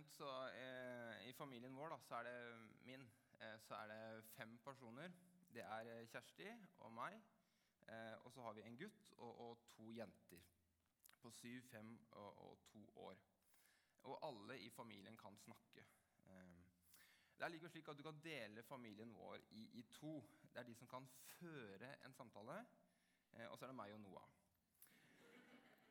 nevnt, så eh, I familien vår da, så er det min eh, så er det fem personer. Det er eh, Kjersti og meg. Eh, og så har vi en gutt og, og to jenter på syv, fem og, og, to år. Og alle i familien kan snakke. Eh, det er likevel slik at Du kan dele familien vår i, i, to. Det er de som kan føre en samtale, eh, og så er det meg og Noah.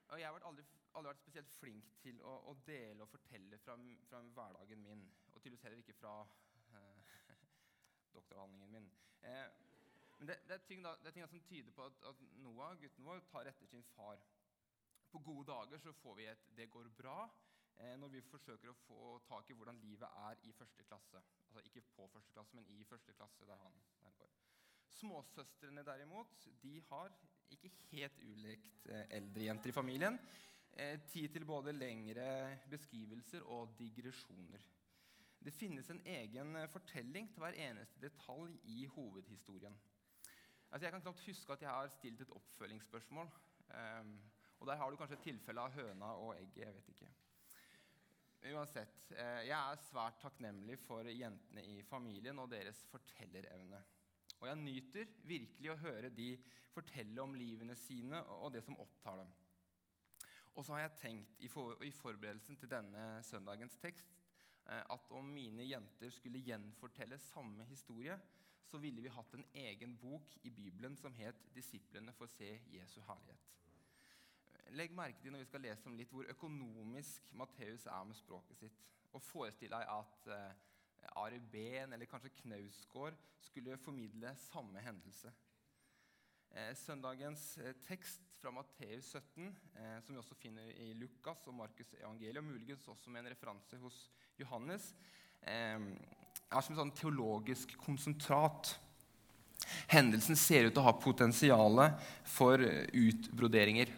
Og jeg har aldri, aldri, vært spesielt flink til å, å dele og fortelle fra, fra, hverdagen min. Og tydeligvis heller ikke fra eh, doktoravhandlingen min. Eh, men det, det, er ting, da, det, er ting som tyder på at, at, Noah, gutten vår, tar etter sin far. På gode dager så får vi et 'det går bra' eh, når vi forsøker å få tak i hvordan livet er i første klasse. Altså ikke på første klasse, men i første klasse der han der går. Småsøstrene derimot, de har ikke helt ulikt eh, eldre jenter i familien. Eh, tid til både lengre beskrivelser og digresjoner. Det finnes en egen eh, fortelling til hver eneste detalj i hovedhistorien. Altså, jeg kan knapt huske at jeg har stilt et oppfølgingsspørsmål. Um, og der har du kanskje et tilfelle av høna og egget. jeg vet ikke. Uansett, jeg er svært takknemlig for jentene i familien og deres fortellerevne. Og jeg nyter virkelig å høre de fortelle om livene sine og det som opptar dem. Og så har jeg tenkt i, for, i forberedelsen til denne søndagens tekst eh, at om mine jenter skulle gjenfortelle samme historie, så ville vi hatt en egen bok i Bibelen som het 'Disiplene får se Jesu herlighet'. Legg merke til når vi skal lese om litt hvor økonomisk Matteus er med språket sitt. Og forestill deg at eh, Ari Behn eller kanskje Knausgård skulle formidle samme hendelse. Eh, søndagens eh, tekst fra Matteus 17, eh, som vi også finner i Lukas og Markus' evangelium, muligens også med en referanse hos Johannes, er som et sånn teologisk konsentrat. Hendelsen ser ut til å ha potensial for utbroderinger.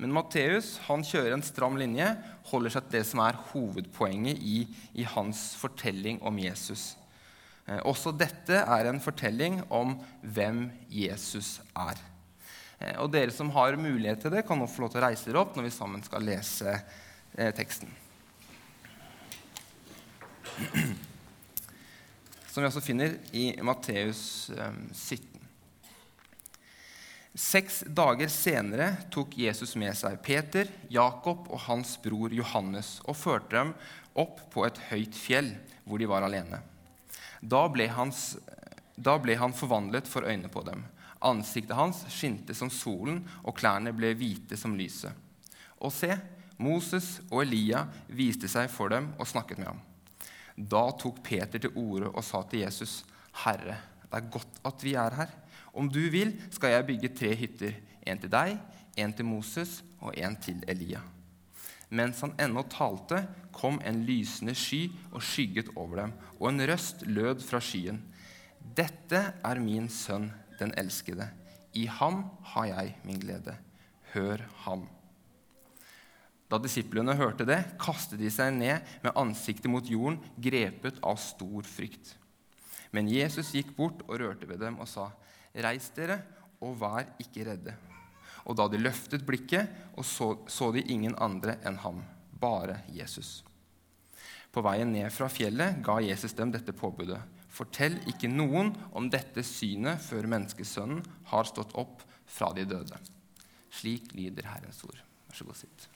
Men Matteus kjører en stram linje, holder seg til det som er hovedpoenget i, i hans fortelling om Jesus. Eh, også dette er en fortelling om hvem Jesus er. Eh, og Dere som har mulighet til det, kan nå få lov til å reise dere opp når vi sammen skal lese eh, teksten. Som vi også finner i Matteus 17. Seks dager senere tok Jesus med seg Peter, Jakob og hans bror Johannes og førte dem opp på et høyt fjell hvor de var alene. Da ble, hans, da ble han forvandlet for øynene på dem. Ansiktet hans skinte som solen, og klærne ble hvite som lyset. Og se, Moses og Elia viste seg for dem og snakket med ham. Da tok Peter til orde og sa til Jesus, 'Herre, det er godt at vi er her.' Om du vil, skal jeg bygge tre hytter. En til deg, en til Moses og en til Elia. Mens han ennå talte, kom en lysende sky og skygget over dem, og en røst lød fra skyen. Dette er min sønn, den elskede. I ham har jeg min glede. Hør ham. Da disiplene hørte det, kastet de seg ned med ansiktet mot jorden, grepet av stor frykt. Men Jesus gikk bort og rørte ved dem og sa, Reis dere, og vær ikke redde. Og da de løftet blikket, og så, så de ingen andre enn ham, bare Jesus. På veien ned fra fjellet ga Jesus dem dette påbudet. Fortell ikke noen om dette synet før menneskesønnen har stått opp fra de døde. Slik lyder Herrens ord. Vær så god, sitt.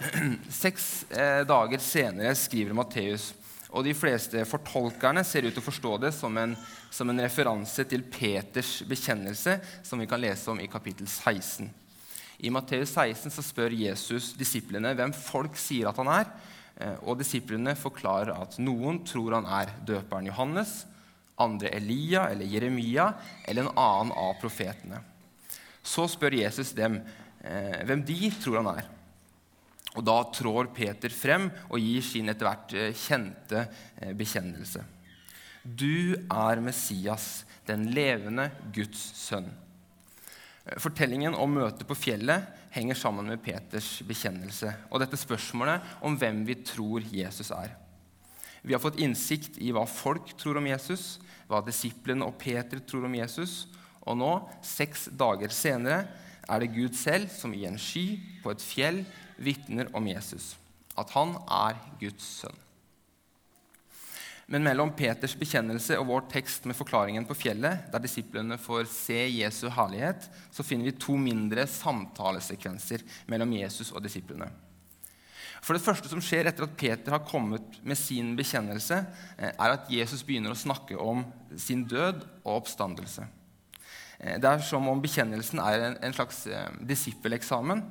Seks eh, dager senere skriver Matteus og de fleste fortolkerne ser ut til å forstå det som en, som en, referanse til Peters bekjennelse, som vi kan lese om i kapittel 16. I Matteus 16 så spør Jesus disiplene hvem folk sier at han er. Eh, og disiplene forklarer at noen tror han er døperen Johannes, andre Elia eller Jeremia eller en annen av profetene. Så spør Jesus dem eh, hvem de tror han er. Og Da trår Peter frem og gir sin etter hvert eh, kjente eh, bekjennelse. Du er Messias, den levende Guds sønn. Eh, fortellingen om møtet på fjellet henger sammen med Peters bekjennelse og dette spørsmålet om hvem vi tror Jesus er. Vi har fått innsikt i hva folk tror om Jesus, hva disiplene og Peter tror om Jesus. Og nå, seks dager senere, er det Gud selv som i en sky på et fjell vitner om Jesus, at han er Guds sønn. Men mellom Peters bekjennelse og vår tekst med forklaringen på fjellet, der disiplene får se Jesu herlighet, så finner vi to mindre samtalesekvenser mellom Jesus og disiplene. For Det første som skjer etter at Peter har kommet med sin bekjennelse, eh, er at Jesus begynner å snakke om sin død og oppstandelse. Eh, det er som om bekjennelsen er en, slags eh, disippeleksamen.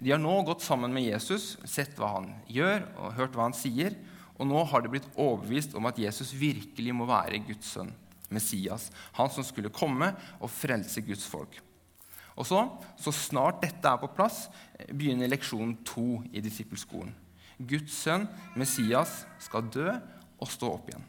De har nå gått sammen med Jesus, sett hva han gjør og hørt hva han sier. Og nå har de blitt overbevist om at Jesus virkelig må være Guds sønn, Messias. Han som skulle komme og frelse Guds folk. Og så, så snart dette er på plass, begynner leksjon to i disippelskolen. Guds sønn, Messias, skal dø og stå opp igjen.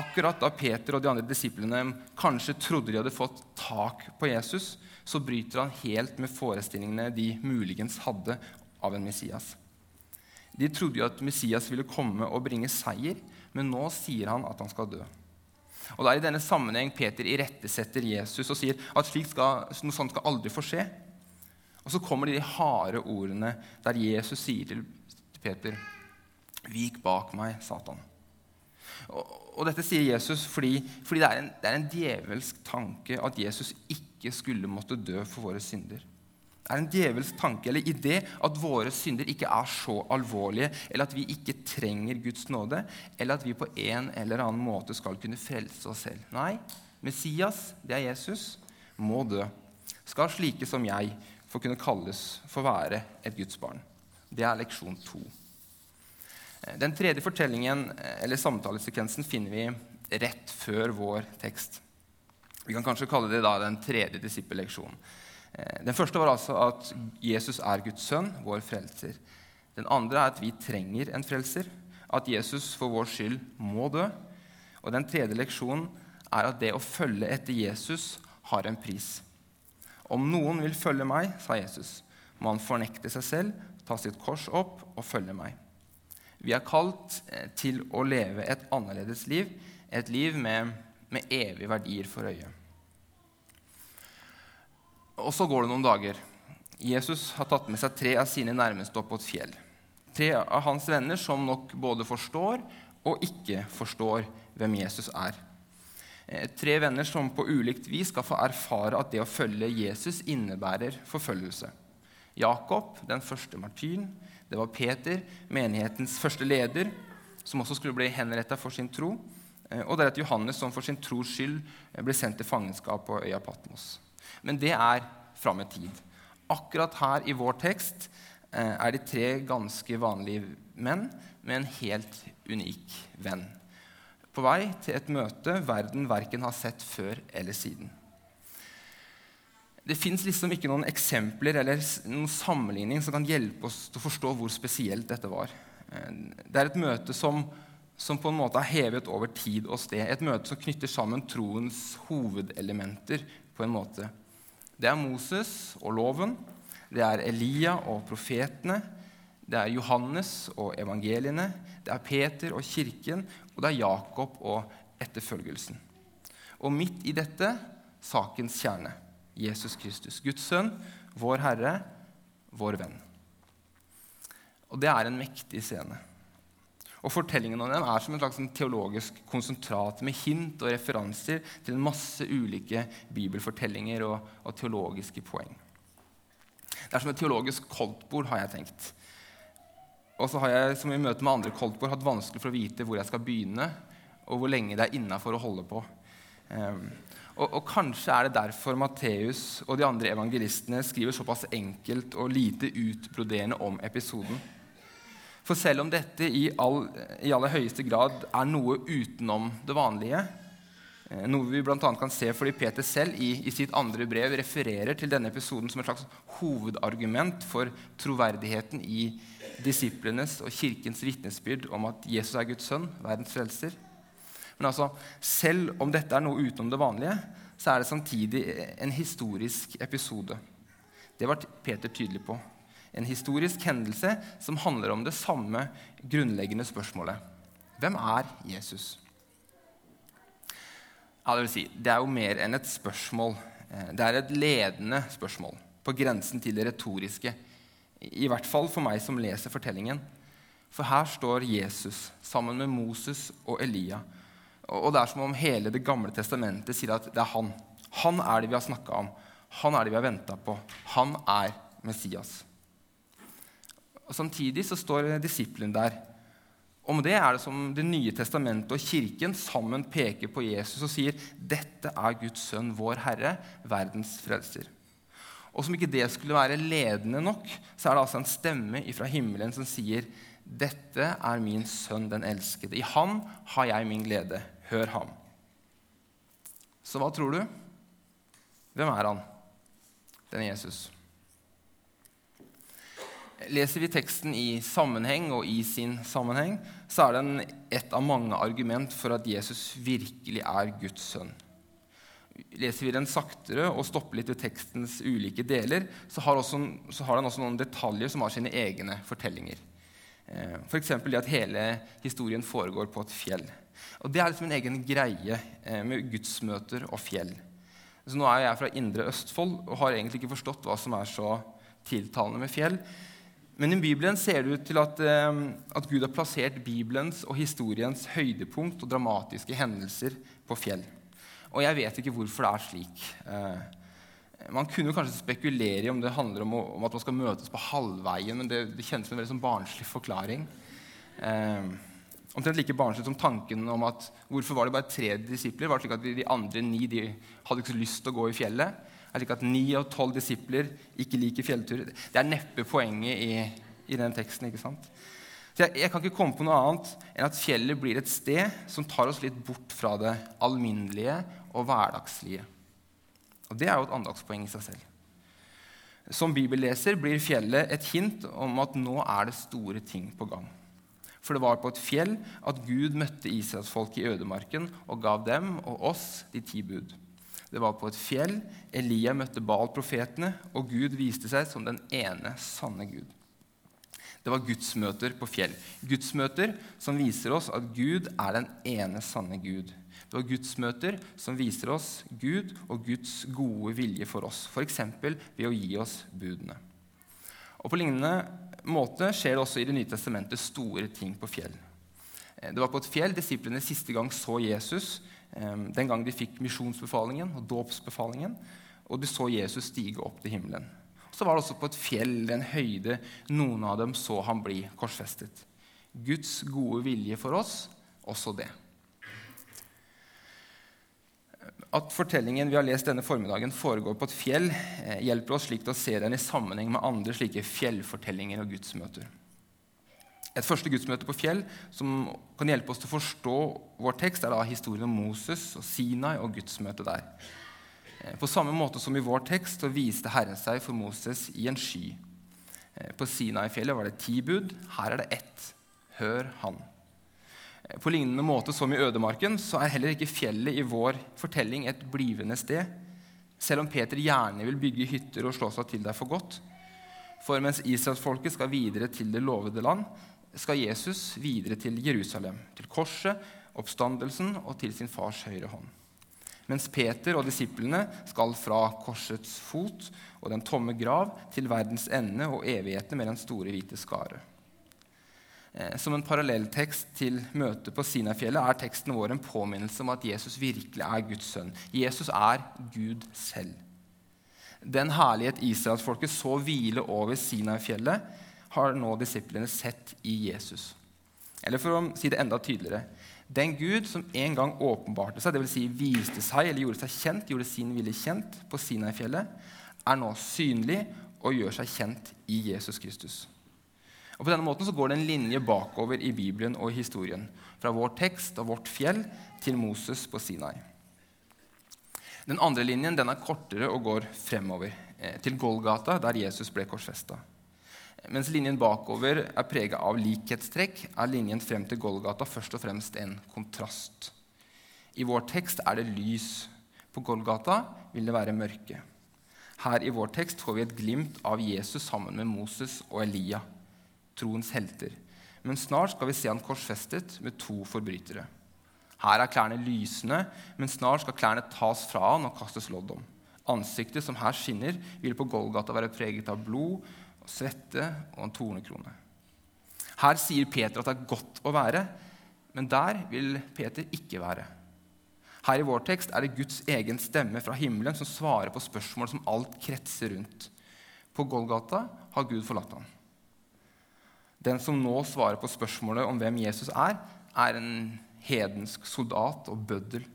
Akkurat da Peter og de andre disiplene kanskje trodde de hadde fått tak på Jesus, så bryter han helt med forestillingene de muligens hadde av en Messias. De trodde jo at Messias ville komme og bringe seier, men nå sier han at han skal dø. Og Det er i denne sammenheng Peter irettesetter Jesus og sier at skal, noe sånt skal aldri få skje. Og Så kommer de harde ordene der Jesus sier til Peter, 'Vik bak meg, Satan'. Og, Dette sier Jesus fordi, fordi det, er en, det er en djevelsk tanke at Jesus ikke skulle måtte dø for våre synder Det er en djevelsk tanke eller idé at våre synder ikke er så alvorlige, eller at vi ikke trenger Guds nåde, eller at vi på en eller annen måte skal kunne frelse oss selv. Nei, Messias, det er Jesus, må dø. Skal slike som jeg få kunne kalles for å være et Guds barn. Det er leksjon to. Den tredje fortellingen, eller samtalesekvensen finner vi rett før vår tekst. Vi kan kanskje kalle det da den tredje disippelleksjonen. Eh, den første var altså at Jesus er Guds sønn, vår frelser. Den andre er at vi trenger en frelser, at Jesus for vår skyld må dø. Og den tredje leksjonen er at det å følge etter Jesus har en pris. Om noen vil følge meg, sa Jesus, må han fornekte seg selv, ta sitt kors opp og følge meg. Vi er kalt eh, til å leve et annerledes liv, et liv med, med evige verdier for øye. Og så går det noen dager. Jesus har tatt med seg tre av sine nærmeste opp på et fjell. Tre av hans venner som nok både forstår og ikke forstår hvem Jesus er. Eh, tre venner som på ulikt vis skal få erfare at det å følge Jesus innebærer forfølgelse. Jakob, den første martyren. Det var Peter, menighetens første leder, som også skulle bli henretta for sin tro. Eh, og deretter Johannes, som for sin tros skyld ble sendt til fangenskap på øya Patmos. Men det er fram i tid. Akkurat her i vår tekst eh, er de tre ganske vanlige menn med en helt unik venn. På vei til et møte verden verken har sett før eller siden. Det fins liksom ikke noen eksempler eller noen sammenligning som kan hjelpe oss til å forstå hvor spesielt dette var. Eh, det er et møte som, som på en måte er hevet over tid og sted. Et møte som knytter sammen troens hovedelementer på en måte. Det er Moses og loven, det er Elia og profetene, det er Johannes og evangeliene, det er Peter og kirken, og det er Jakob og etterfølgelsen. Og midt i dette sakens kjerne Jesus Kristus, Guds sønn, vår Herre, vår venn. Og det er en mektig scene. Og Fortellingen om dem er som en slags teologisk konsentrat med hint og referanser til en masse ulike bibelfortellinger og, og teologiske poeng. Det er som et teologisk koldtbord, har jeg tenkt. Og så har jeg som i møte med andre koldtbord hatt vanskelig for å vite hvor jeg skal begynne, og hvor lenge det er innafor å holde på. Um, og, og, Kanskje er det derfor Matteus og de andre evangelistene skriver såpass enkelt og lite utbroderende om episoden. For selv om dette i, all, i aller høyeste grad er noe utenom det vanlige, eh, noe vi bl.a. kan se fordi Peter selv i, i, sitt andre brev refererer til denne episoden som et slags hovedargument for troverdigheten i disiplenes og kirkens vitnesbyrd om at Jesus er Guds sønn, verdens frelser. Men altså, selv om dette er noe utenom det vanlige, så er det samtidig en historisk episode. Det var Peter tydelig på en historisk hendelse som handler om det samme grunnleggende spørsmålet. Hvem er Jesus? Ja, det, vil si, det er jo mer enn et spørsmål Eh, det er et ledende spørsmål, på grensen til det retoriske. I hvert fall for meg som leser fortellingen. For her står Jesus sammen med Moses og Elia. Og det er som om hele Det gamle testamentet sier at det er han. Han er det vi har snakka om. Han er det vi har venta på. Han er Messias. Og Samtidig så står disiplene der. Med det er det som Det nye testamentet og Kirken sammen peker på Jesus og sier dette er Guds sønn, vår Herre, verdens frelser. Og som ikke det skulle være ledende nok, så er det altså en stemme fra himmelen som sier dette er min sønn, den elskede. I han har jeg min glede. Hør ham. Så hva tror du? Hvem er han? denne Jesus. Leser vi teksten i sammenheng og i sin sammenheng, så er den et av mange argument for at Jesus virkelig er Guds sønn. Leser vi den saktere og stopper litt ved tekstens ulike deler, så har, også, så har den også noen detaljer som har sine egne fortellinger. Eh, F.eks. For det at hele historien foregår på et fjell. Og Det er liksom en egen greie eh, med gudsmøter og fjell. Så nå er jeg fra Indre Østfold og har egentlig ikke forstått hva som er så tiltalende med fjell. Men i Bibelen ser det ut til at, eh, at, Gud har plassert Bibelens og historiens høydepunkt og dramatiske hendelser på fjell. Og jeg vet ikke hvorfor det er slik. Eh, man kunne kanskje spekulere i om det handler om, at man skal møtes på halvveien, men det, det kjennes som en veldig sånn barnslig forklaring. Eh, omtrent like barnslig som tanken om at hvorfor var det bare tre disipler? Var det slik at De andre ni de hadde ikke så lyst til å gå i fjellet? er slik at ni av tolv disipler ikke liker fjellturer. Det er neppe poenget i, i den teksten. ikke sant? Så jeg, jeg, kan ikke komme på noe annet enn at fjellet blir et sted som tar oss litt bort fra det alminnelige og hverdagslige. Og Det er jo et andagspoeng i seg selv. Som bibelleser blir fjellet et hint om at nå er det store ting på gang. For det var på et fjell at Gud møtte israelsfolket i ødemarken og gav dem og oss de ti bud. Det var på et fjell Elia møtte Baal-profetene, og Gud viste seg som den ene sanne Gud. Det var gudsmøter på fjell. Gudsmøter som viser oss at Gud er den ene sanne Gud. Det var gudsmøter som viser oss Gud og Guds gode vilje for oss, f.eks. ved å gi oss budene. Og På lignende måte skjer det også i Det nye testamentet store ting på fjell. Det var på et fjell disiplene siste gang så Jesus den gang de fikk misjonsbefalingen og dåpsbefalingen, og de så Jesus stige opp til himmelen. Så var det også på et fjell, en høyde, noen av dem så han bli korsfestet. Guds gode vilje for oss, også det. At fortellingen vi har lest denne formiddagen, foregår på et fjell, eh, hjelper oss slik til å se den i sammenheng med andre slike fjellfortellinger og gudsmøter. Et første gudsmøte på fjell som kan hjelpe oss til å forstå vår tekst, er da historien om Moses og Sinai og gudsmøtet der. Eh, på samme måte som i vår tekst så viste Herren seg for Moses i en sky. Eh, på Sinai-fjellet var det ti bud. Her er det ett. Hør Han. På lignende måte som i ødemarken så er heller ikke fjellet i vår fortelling et blivende sted. Selv om Peter gjerne vil bygge hytter og slå seg til der for godt. For mens israelsfolket skal videre til det lovede land, skal Jesus videre til Jerusalem, til korset, oppstandelsen og til sin fars høyre hånd. Mens Peter og disiplene skal fra korsets fot og den tomme grav til verdens ende og evigheten med den store, hvite skare. Eh, som en parallelltekst til møtet på Sinafjellet er teksten vår en påminnelse om at Jesus virkelig er Guds sønn. Jesus er Gud selv. Den herlighet israelsfolket så hvile over Sinafjellet, har nå disiplene sett i Jesus. Eller for å si det enda tydeligere Den Gud som en gang åpenbarte seg, dvs. Si viste seg eller gjorde seg kjent, gjorde sin vilje kjent på Sinai-fjellet, er nå synlig og gjør seg kjent i Jesus Kristus. Og På denne måten så går det en linje bakover i Bibelen og historien. Fra vår tekst og vårt fjell til Moses på Sinai. Den andre linjen den er kortere og går fremover, eh, til Golgata, der Jesus ble korsfesta. Mens linjen bakover er prega av likhetstrekk, er linjen frem til Golgata først og fremst en kontrast. I vår tekst er det lys. På Golgata vil det være mørke. Her i vår tekst får vi et glimt av Jesus sammen med Moses og Elia, troens helter. Men snart skal vi se han korsfestet med to forbrytere. Her er klærne lysende, men snart skal klærne tas fra han og kastes lodd om. Ansiktet som her skinner, vil på Golgata være preget av blod, svette og en tornekrone. Her sier Peter at det er godt å være, men der vil Peter ikke være. Her i vår tekst er det Guds egen stemme fra himmelen som svarer på spørsmål som alt kretser rundt. På Golgata har Gud forlatt ham. Den som nå svarer på spørsmålet om hvem Jesus er, er en hedensk soldat og bøddel.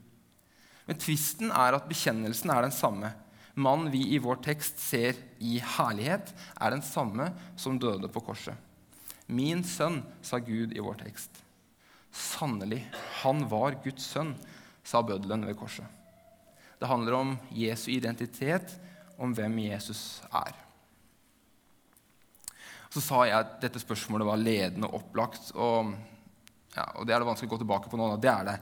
Men tvisten er at bekjennelsen er den samme. Mannen vi i vår tekst ser i herlighet, er den samme som døde på korset. Min sønn, sa Gud i vår tekst. Sannelig, han var Guds sønn, sa bøddelen ved korset. Det handler om Jesu identitet, om hvem Jesus er. Så sa jeg at dette spørsmålet var ledende og opplagt. Og, ja, og det er det vanskelig å gå tilbake på nå. Det er det.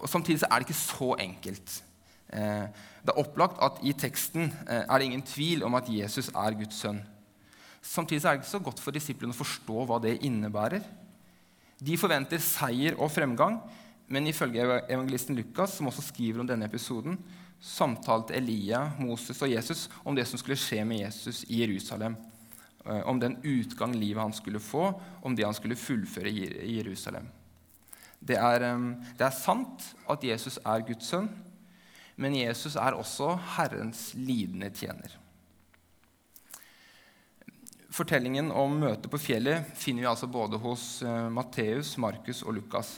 Og Samtidig så er det ikke så enkelt. Eh, det er opplagt at i teksten eh, er det ingen tvil om at Jesus er Guds sønn. Samtidig er det ikke så godt for disiplene å forstå hva det innebærer. De forventer seier og fremgang, men ifølge evangelisten Lukas, som også skriver om denne episoden, samtalte Elia, Moses og Jesus om det som skulle skje med Jesus i Jerusalem. Eh, om den utgang livet han skulle få, om det han skulle fullføre i Jerusalem. Det er, det er sant at Jesus er Guds sønn, men Jesus er også Herrens lidende tjener. Fortellingen om møtet på fjellet finner vi altså både hos uh, Matteus, Markus og Lukas,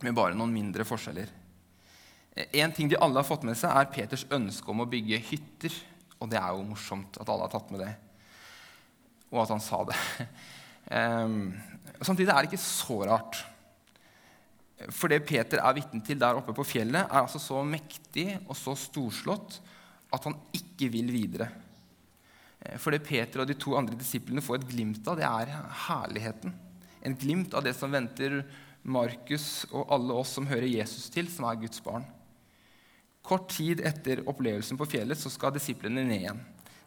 med bare noen mindre forskjeller. En ting de alle har fått med seg, er Peters ønske om å bygge hytter. Og det er jo morsomt at alle har tatt med det, og at han sa det. samtidig er det ikke så rart. For det Peter er vitne til der oppe på fjellet, er altså så mektig og så storslått at han ikke vil videre. Eh, for det Peter og de to andre disiplene får et glimt av, det er herligheten. En glimt av det som venter Markus og alle oss som hører Jesus til, som er Guds barn. Kort tid etter opplevelsen på fjellet så skal disiplene ned igjen.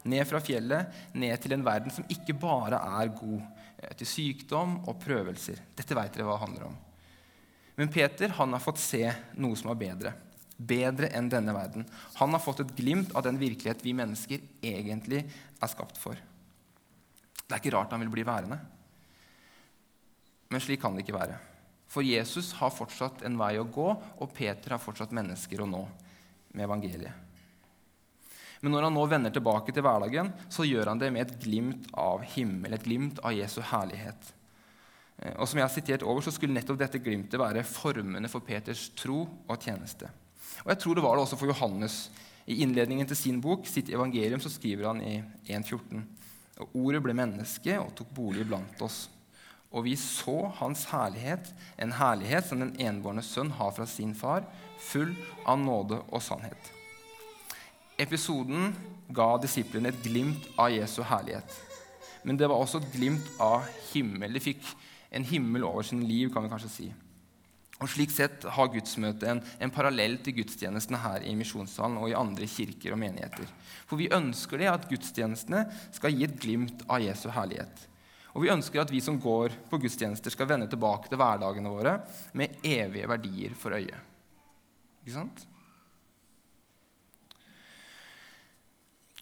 Ned fra fjellet, ned til en verden som ikke bare er god. Eh, til sykdom og prøvelser. Dette vet dere hva det handler om. Men Peter han har fått se noe som er bedre bedre enn denne verden. Han har fått et glimt av den virkelighet vi mennesker egentlig er skapt for. Det er ikke rart han vil bli værende. Men slik kan det ikke være. For Jesus har fortsatt en vei å gå, og Peter har fortsatt mennesker å nå med evangeliet. Men når han nå vender tilbake til hverdagen, så gjør han det med et glimt av himmel, et glimt av Jesu herlighet. Eh, og som jeg har sitert over, så skulle nettopp dette glimtet være formene for Peters tro og tjeneste. Og jeg tror det var det også for Johannes. I innledningen til sin bok, sitt evangelium, så skriver han i 1,14.: Og ordet ble menneske og tok bolig blant oss. Og vi så hans herlighet, en herlighet som den enbårne sønn har fra sin far, full av nåde og sannhet. Episoden ga disiplene et glimt av Jesu herlighet. Men det var også et glimt av himmel. De fikk en himmel over sin liv, kan vi kanskje si. Og Slik sett har gudsmøtet en, en parallell til gudstjenestene her i Misjonssalen og i andre kirker og menigheter. For vi ønsker det at gudstjenestene skal gi et glimt av Jesu herlighet. Og vi ønsker at vi som går på gudstjenester, skal vende tilbake til hverdagene våre med evige verdier for øye. Ikke sant?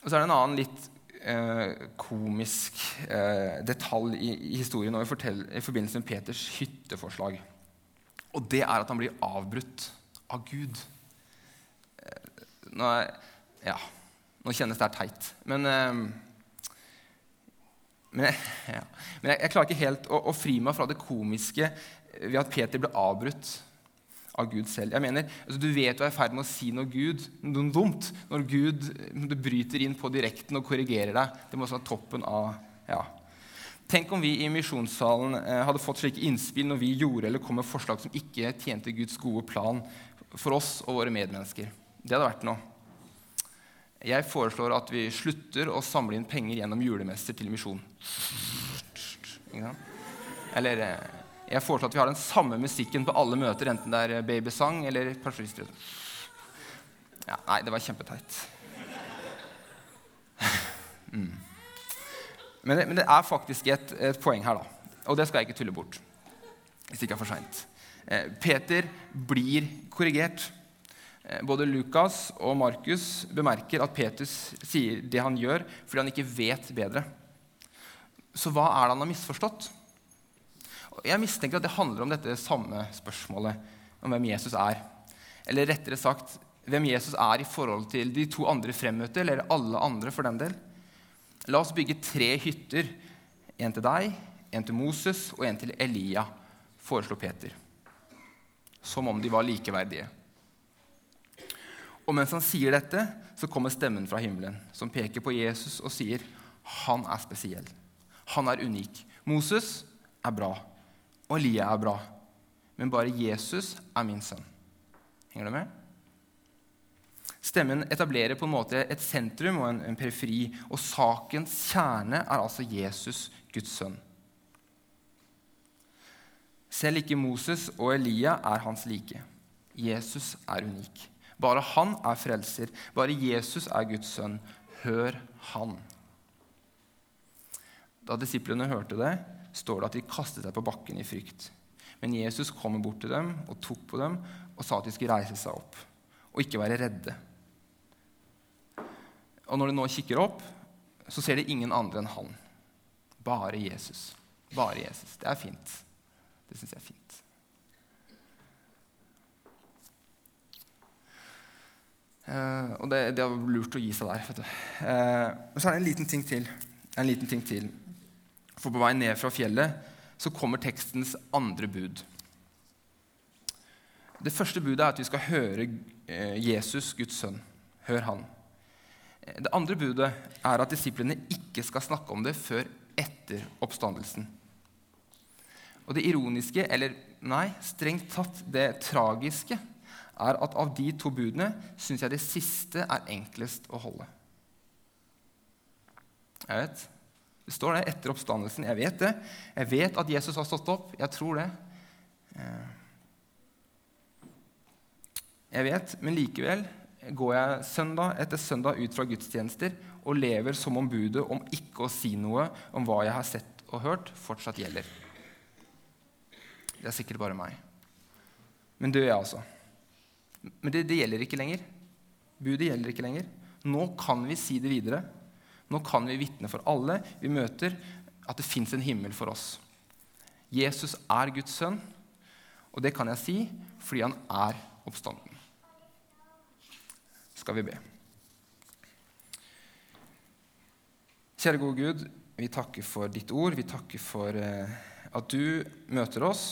Og så er det en annen litt eh, komisk eh, detalj i, i historien i, i forbindelse med Peters hytteforslag. Og det er at han blir avbrutt av Gud. Eh, nå, ja, nå kjennes det teit, men, eh, men, ja. men jeg, jeg, klarer ikke helt å, å, fri meg fra det komiske ved at Peter ble avbrutt av Gud selv. Jeg mener, altså, Du vet du er i ferd med å si noe Gud, noe dumt når Gud du bryter inn på direkten og korrigerer deg. Det må være toppen av ja, Tenk om vi i misjonssalen eh, hadde fått slike innspill når vi gjorde eller kom med forslag som ikke tjente Guds gode plan for oss og våre medmennesker. Det hadde vært noe. Jeg foreslår at vi slutter å samle inn penger gjennom julemester til misjon. Eller eh, jeg foreslår at vi har den samme musikken på alle møter, enten det er babysang eller pensjonister. Ja, nei, det var kjempeteit. Mm. Men det, men det er faktisk et, et, poeng her, da. Og det skal jeg ikke tulle bort. Hvis det ikke er for seint. Eh, Peter blir korrigert. Eh, både Lukas og Markus bemerker at Petus sier det han gjør, fordi han ikke vet bedre. Så hva er det han har misforstått? Jeg mistenker at det handler om dette samme spørsmålet om hvem Jesus er. Eller rettere sagt hvem Jesus er i forhold til de to andre fremmøtte, eller alle andre for den del. La oss bygge tre hytter. En til deg, en til Moses og en til Elia, foreslo Peter. Som om de var likeverdige. Og mens han sier dette, så kommer stemmen fra himmelen som peker på Jesus og sier han er spesiell. Han er unik. Moses er bra, og Elia er bra. Men bare Jesus er min sønn. Henger du med? Stemmen etablerer på en måte et sentrum og en, en periferi, og sakens kjerne er altså Jesus, Guds sønn. Selv ikke Moses og Elia er hans like. Jesus er unik. Bare han er frelser. Bare Jesus er Guds sønn. Hør han. Da disiplene hørte det, står det at de kastet seg på bakken i frykt. Men Jesus kom bort til dem og tok på dem og sa at de skulle reise seg opp og ikke være redde. Og når de nå kikker opp, så ser de ingen andre enn han. Bare Jesus. Bare Jesus. Det er fint. Det syns jeg er fint. Uh, og det, det, er lurt å gi seg der. vet du. Uh, men så er det en liten ting til. En liten ting til. For på vei ned fra fjellet så kommer tekstens andre bud. Det første budet er at vi skal høre uh, Jesus, Guds sønn. Hør han. Det andre budet er at disiplene ikke skal snakke om det før etter oppstandelsen. Og det ironiske, eller nei, strengt tatt det tragiske, er at av de to budene syns jeg det siste er enklest å holde. Jeg vet. Det står det etter oppstandelsen. Jeg vet det. Jeg vet at Jesus har stått opp. Jeg tror det. Eh. Jeg vet, men likevel går jeg søndag etter søndag ut fra gudstjenester og lever som om budet om ikke å si noe om hva jeg har sett og hørt, fortsatt gjelder. Det er sikkert bare meg. Men det gjør jeg altså. Men det, det gjelder ikke lenger. Budet gjelder ikke lenger. Nå kan vi si det videre. Nå kan vi vitne for alle vi møter, at det fins en himmel for oss. Jesus er Guds sønn, og det kan jeg si fordi han er oppstanden. Skal vi be. Kjære gode Gud, vi takker for ditt ord. Vi takker for eh, at du møter oss,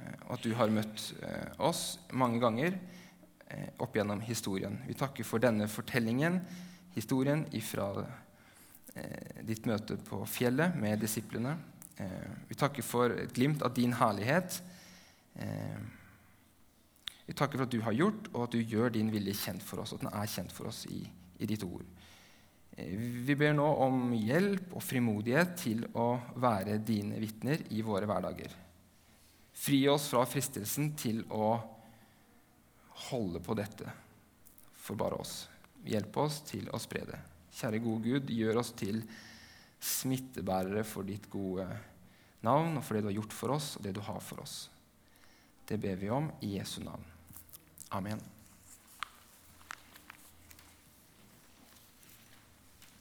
eh, og at du har møtt eh, oss mange ganger. Eh, opp gjennom historien. Vi takker for denne fortellingen, historien ifra eh, ditt møte på fjellet med disiplene. Eh, vi takker for et glimt av din herlighet. Eh, vi takker for at du har gjort, og at du gjør din vilje kjent for oss, og at den er kjent for oss i, i ditt ord. Eh, vi ber nå om hjelp og frimodighet til å være dine vitner i våre hverdager. Fri oss fra fristelsen til å holde på dette for bare oss. Hjelp oss til å spre det. Kjære gode Gud, gjør oss til smittebærere for ditt gode navn og for det du har gjort for oss, og det du har for oss. Det ber vi om i Jesu navn. Amen.